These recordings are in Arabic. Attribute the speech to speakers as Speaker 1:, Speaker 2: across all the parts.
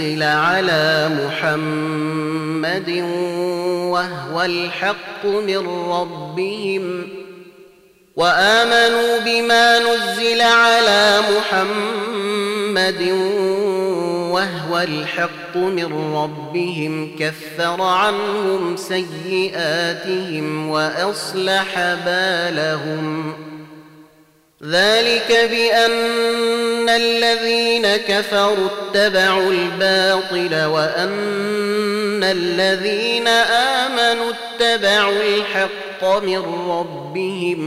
Speaker 1: أنزل على محمد وهو الحق من ربهم وآمنوا بما نزل على محمد وهو الحق من ربهم كفر عنهم سيئاتهم وأصلح بالهم ۖ ذلك بأن الذين كفروا اتبعوا الباطل وأن الذين آمنوا اتبعوا الحق من ربهم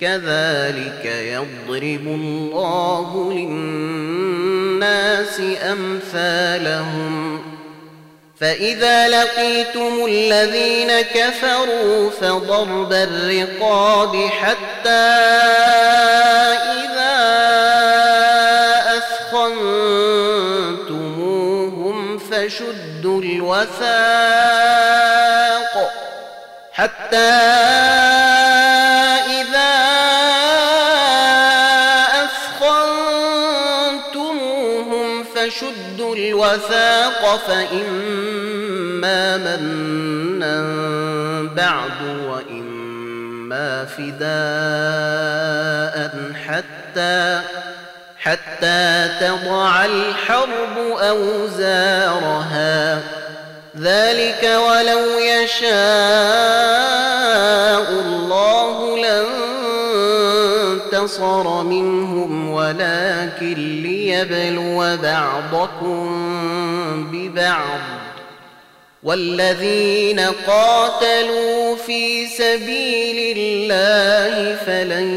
Speaker 1: كذلك يضرب الله للناس أمثالهم فإذا لقيتم الذين كفروا فضرب الرقاب حتى إذا أثخنتموهم فشدوا الوثاق حتى إذا أثخنتموهم فشدوا الوثاق فإما منا بعد وإما فداء حتى حتى تضع الحرب أوزارها ذلك ولو يشاء الله لانتصر منهم ولكن ليبلو بعضكم ببعض والذين قاتلوا في سبيل الله فلن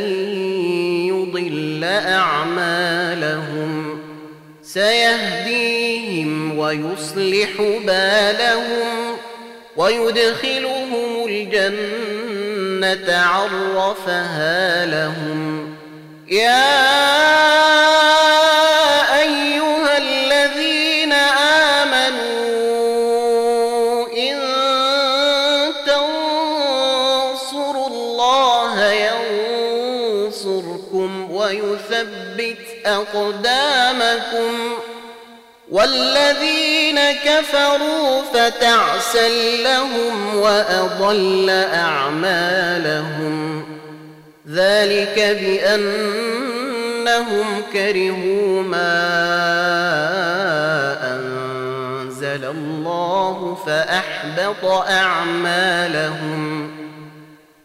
Speaker 1: يضل اعمالهم سيهديهم ويصلح بالهم ويدخلهم الجنه عرفها لهم يا الله ينصركم ويثبت أقدامكم والذين كفروا فتعسى لهم وأضل أعمالهم ذلك بأنهم كرهوا ما أنزل الله فأحبط أعمالهم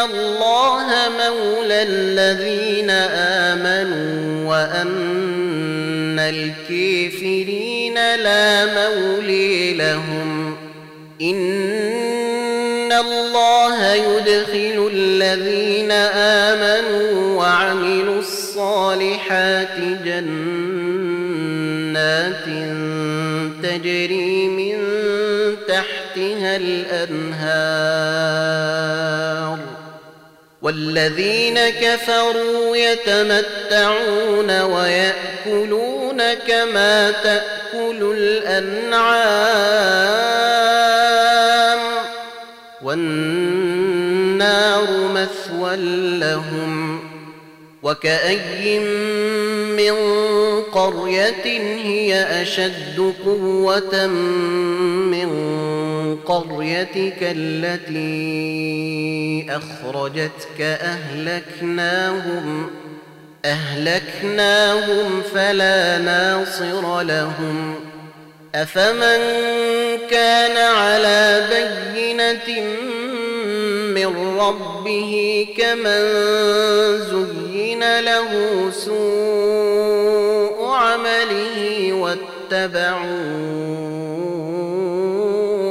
Speaker 1: إن الله مولى الذين آمنوا وأن الكافرين لا مولي لهم إن الله يدخل الذين آمنوا وعملوا الصالحات جنات تجري من تحتها الأنهار والذين كفروا يتمتعون ويأكلون كما تأكل الأنعام والنار مثوى لهم وكأي من قرية هي أشد قوة من قريتك التي أخرجتك أهلكناهم أهلكناهم فلا ناصر لهم أفمن كان على بينة من ربه كمن زين زين له سوء عمله واتبعوا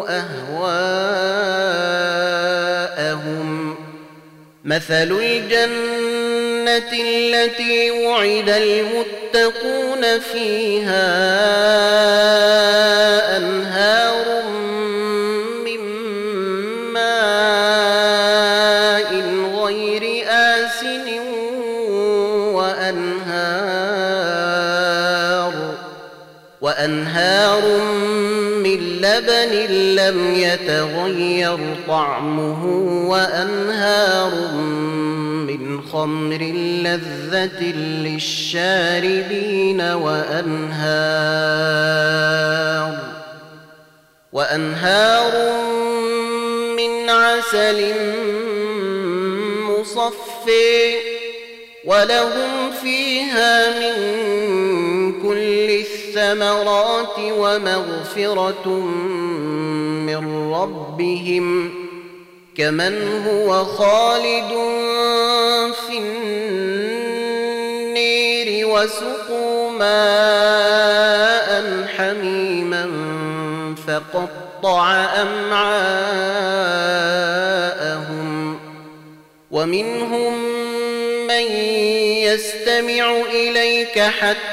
Speaker 1: أهواءهم مثل الجنة التي وعد المتقون فيها أنهار من وأنهار من لبن لم يتغير طعمه وأنهار من خمر لذة للشاربين وأنهار وأنهار من عسل مصفي ولهم فيها من الثمرات ومغفرة من ربهم كمن هو خالد في النير وسقوا ماء حميما فقطع أمعاءهم ومنهم من يستمع إليك حتى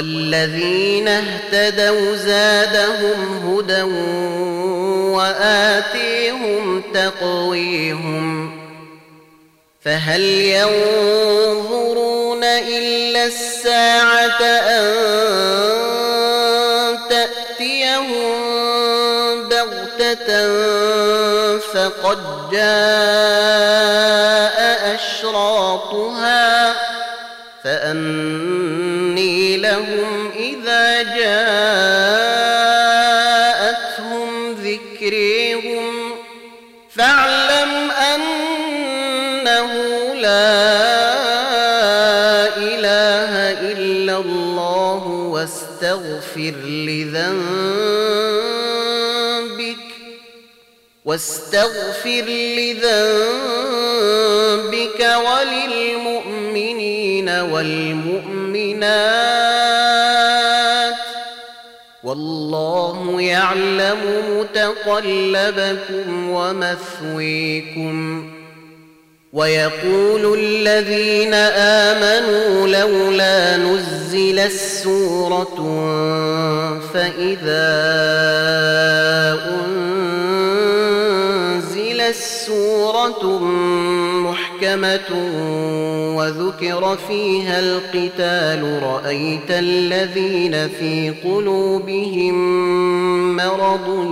Speaker 1: والذين اهتدوا زادهم هدى واتيهم تقويهم فهل ينظرون الا الساعه ان تاتيهم بغته فقد جاء اشراطها فأما لهم إذا جاءتهم ذكريهم فاعلم أنه لا إله إلا الله واستغفر لذنبك واستغفر لذنبك وللمؤمنين والمؤمنات والله يعلم متقلبكم ومثويكم ويقول الذين امنوا لولا نزل السوره فاذا أن سورة محكمة وذكر فيها القتال رأيت الذين في قلوبهم مرض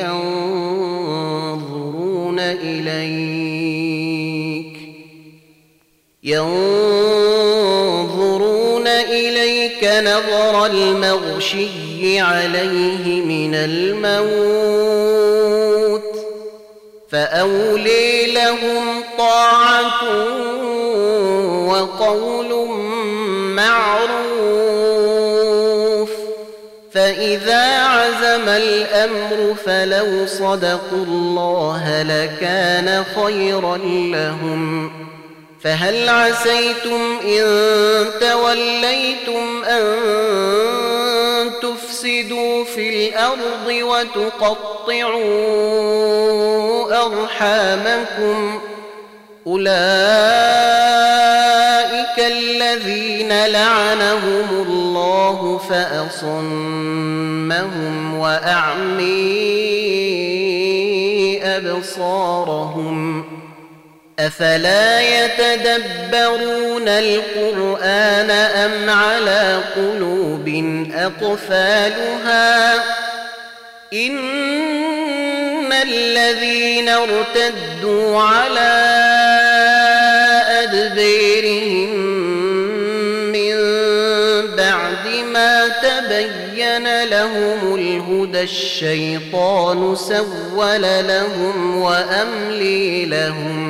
Speaker 1: ينظرون إليك ينظرون إليك نظر المغشي عليه من الموت فأولي لهم طاعة وقول معروف فإذا عزم الأمر فلو صدقوا الله لكان خيرا لهم فهل عسيتم إن توليتم أن تفسدوا في الأرض وتقطعوا أرحامكم أولئك الذين لعنهم الله فأصمهم وأعمي أبصارهم ۖ أفلا يتدبرون القرآن أم على قلوب أقفالها إن الذين ارتدوا على أدبيرهم من بعد ما تبين لهم الهدى الشيطان سول لهم وأملي لهم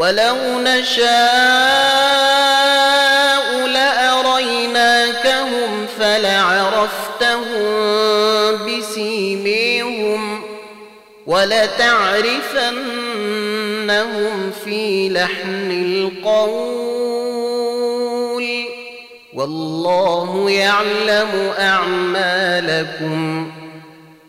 Speaker 1: ولو نشاء لأريناكهم فلعرفتهم بسيميهم ولتعرفنهم في لحن القول والله يعلم أعمالكم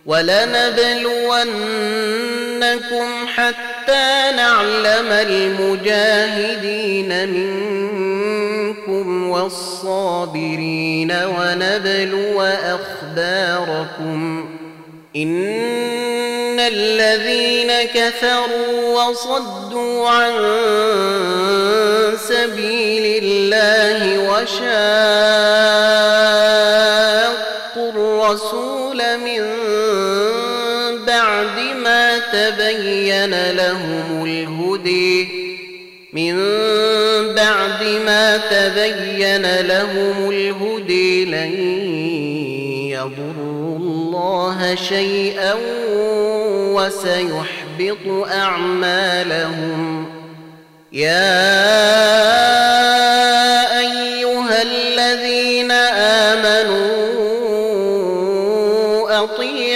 Speaker 1: ولنبلونكم حتى حتى نعلم المجاهدين منكم والصابرين ونبلو اخباركم ان الذين كفروا وصدوا عن سبيل الله وشاءوا بعد ما تبين لهم الهدي من بعد ما تبين لهم الهدي لن يضروا الله شيئا وسيحبط أعمالهم يا أيها الذين آمنوا أطيعوا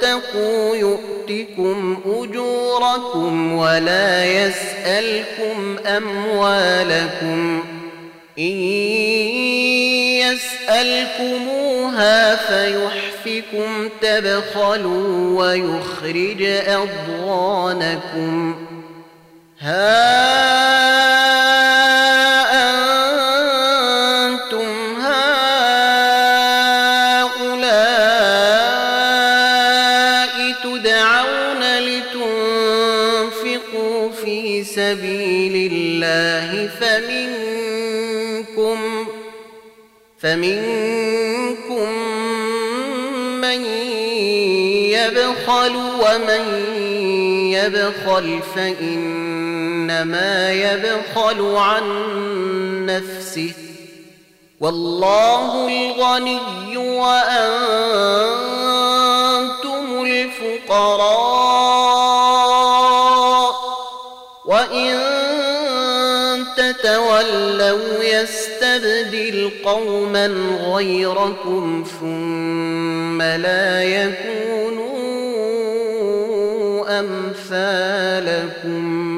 Speaker 1: تتقوا يؤتكم اجوركم ولا يسالكم اموالكم ان يسالكموها فيحفكم تبخلوا ويخرج اضغانكم هَٰذَا سبيل الله فمنكم فمنكم من يبخل ومن يبخل فإنما يبخل عن نفسه والله الغني وأنت تولوا يستبدل قوما غيركم ثم لا يكونوا امثالكم